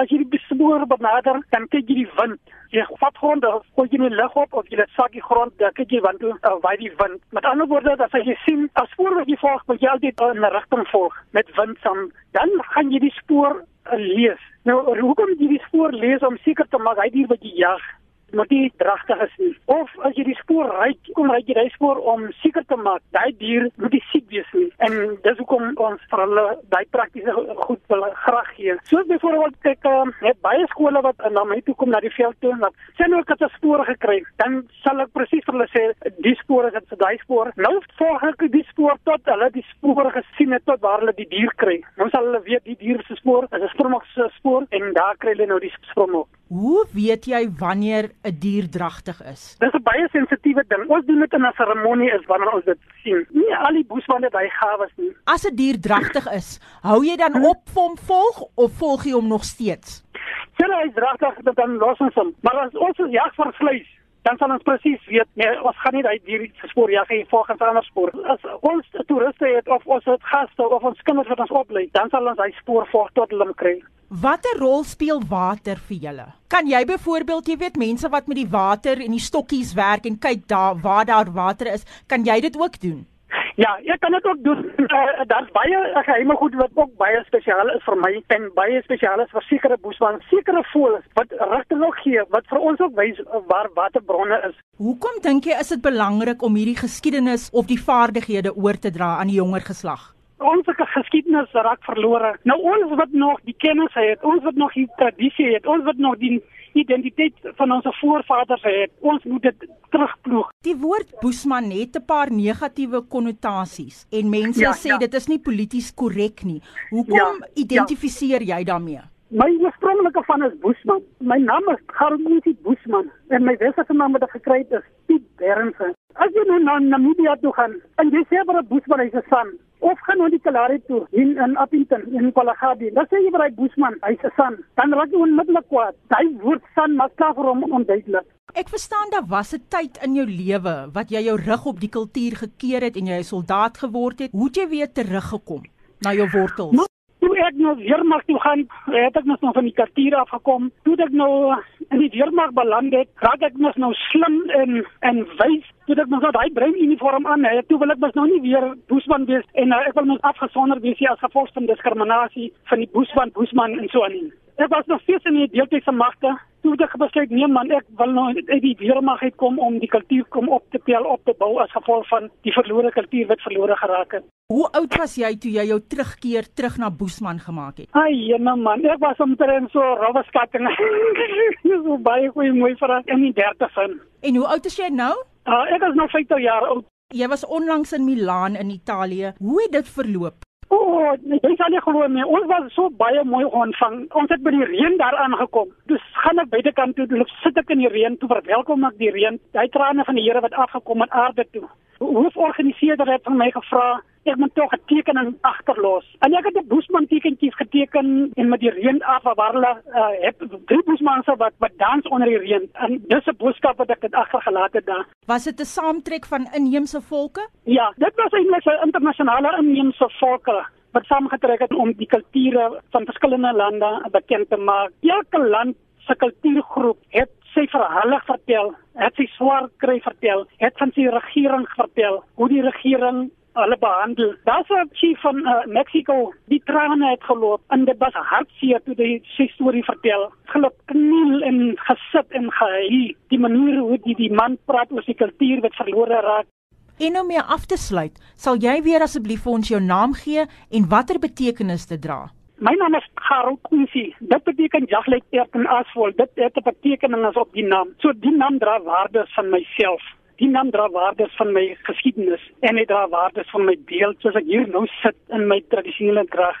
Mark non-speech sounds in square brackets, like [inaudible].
As jy die spoor benader, dan kyk jy die wind. Jy vat grond, gooi jy die lug op of jy sak die grond, dan kyk jy want toe uh, waai die wind. Met ander woorde, as jy sien 'n spoor wat jy volg, moet jy altyd in 'n rigting volg met wind saam. Dan gaan jy die spoor uh, lees. Nou, hoekom jy die spoor lees om seker te maak hy dier wat jy jag moet nie dragtig is nie. Of as jy die spoor ry, kom ry jy die spoor om seker te maak daai dier moet nie siek wees nie. En dis hoekom ons vir hulle daai praktiese goed wil graag gee. So byvoorbeeld um, het baie skole wat na my toe kom na die veld toe en wat sê nou ek het 'n spoor gekry, dan sal ek presies vir hulle sê die spoor is dit daai spoor. Nou volg ek die spoor tot hulle die spoor gesien het tot waar hulle die dier kry. Nou sal hulle weet die dier se spoor is 'n stroomok se spoor en daar kry hulle nou die stroomok. Hoe weet jy wanneer 'n dier dragtig is? Dis 'n baie sensitiewe ding. Ons doen dit in 'n seremonie is wanneer ons dit sien. Nie al die boesmanne by gawes nie. As 'n dier dragtig is, hou jy dan op vir hom volg of volg jy hom nog steeds? Sien hy dragtig, dan los ons hom. Maar as ons jag vir vleis, dan sal ons presies weet nee, ons gaan nie dier se spoor jag nie volgens ander spoor. As ons toeriste het of ons het gaste of ons kinders wat ons oplei, dan sal ons daai spoor volg tot hulle kry. Watter rol speel water vir julle? Kan jy byvoorbeeld, jy weet mense wat met die water en die stokkies werk en kyk daar waar daar water is, kan jy dit ook doen? Ja, ek kan dit ook doen. Uh, [laughs] Daar's baie geheime goed wat ook baie spesiaal is vir my en baie spesiaal is vir sekere boesman, sekere voëls wat regtig nog gee wat vir ons ook wys waar waterbronne is. Hoekom dink jy is dit belangrik om hierdie geskiedenis of die vaardighede oor te dra aan die jonger geslag? Ons geskiedenis raak verlore. Nou ons wat nog die kennis het, ons wat nog die tradisie het, ons wat nog die identiteit van ons voorvaders het, ons moet dit terugploeg. Die woord boesman het 'n paar negatiewe konnotasies en mense ja, sê ja. dit is nie polities korrek nie. Hoekom ja, ja. identifiseer ja. jy daarmee? My oorspronklike van is Boesman. My naam is Garmusi Boesman en my wesenlike naam wat ek gekry het is Piet Bernse. As jy nou na Namibia toe gaan en jy sê vir 'n Boesman hy's 'n son, of gaan nou die Kalahari toe in in Appington in Kalahari. Dan sê jy vir hy Boesman, hy's 'n son. Dan raak jy onmiddellik kwaad. Hy word son maar klaar vir hom onduidelik. Ek verstaan daar was 'n tyd in jou lewe wat jy jou rug op die kultuur gekeer het en jy 'n soldaat geword het. Hoe het jy weer teruggekom na jou wortels? Maar, ek nou weermag toe gaan, het ek nog van die kultuur afgekom. Toe ek nou in die weermag beland het, raak ek mos nou slim en en wys toe ek mos nou daai brein uniform aan het, toe wil ek mos nou nie weer boesman wees en uh, ek wil mos afgesonder wees as gevolg van diskriminasie van die boesman boesman en so aan. Ek was nog steeds in die deeltydse magte. Toe het ek besluit nee man, ek wil nou uit die weermag uitkom om die kultuur kom op te tel op te bou as gevolg van die verlore kultuur wat verlore geraak het. Hoe oud was jy toe jy jou terugkeer terug na boesman gemaak het? Ai, jene man, ek was omtrent so rowwe skatting. [laughs] so baie goeie mooi vir in die 30's. En hoe oud is jy nou? Uh, ek is nou 50 jaar oud. Jy was onlangs in Milaan in Italië. Hoe het dit verloop? O, oh, ek sal nie glo nie. Ons was so baie mooi ontvang. Ons het by die reën daar aangekom. Dus gaan ek buitekant toe, loop sit ek in die reën, toe verwelkom ek die reën. Daai trane van die Here wat afgekom het aarde toe. Hooforganiseerder het van my gevra ek moet tog 'n tekening agterlos. En ek het 'n boesman tekentjies geteken en met die reën af waar hulle uh, het drie boesmanse wat wat dans onder die reën. En dis 'n boodskap wat ek dit agtergelaat het daar. Was dit 'n saamtrek van inheemse volke? Ja, dit was eintlik 'n internasionale inheemse volke wat saamgetrek het om die kulture van verskillende lande bekend te maak. Elke land se kultuurgroep het sy verhaal vertel, het sy swaar kry vertel, het van sy regering vertel, hoe die regering hulle behandel. Daar's 'n chief van uh, Mexico, die trane het geloop en dit was hartseer toe hy sy storie vertel. Geluk kniel en gesit en gehuil. Die manier hoe die, die man praat oor sy kultuur wat verlore raak. En om mee af te sluit, sal jy weer asseblief vir ons jou naam gee en watter betekenis dit dra? My naam is Karel Kunsi. Dit beteken jaglyk eer en asvol. Dit het 'n betekenis op die naam. So die naam dra waardes van myself die naam dra waardes van my geskiedenis en dit dra waardes van my beeld soos ek hier nou sit in my tradisionele krag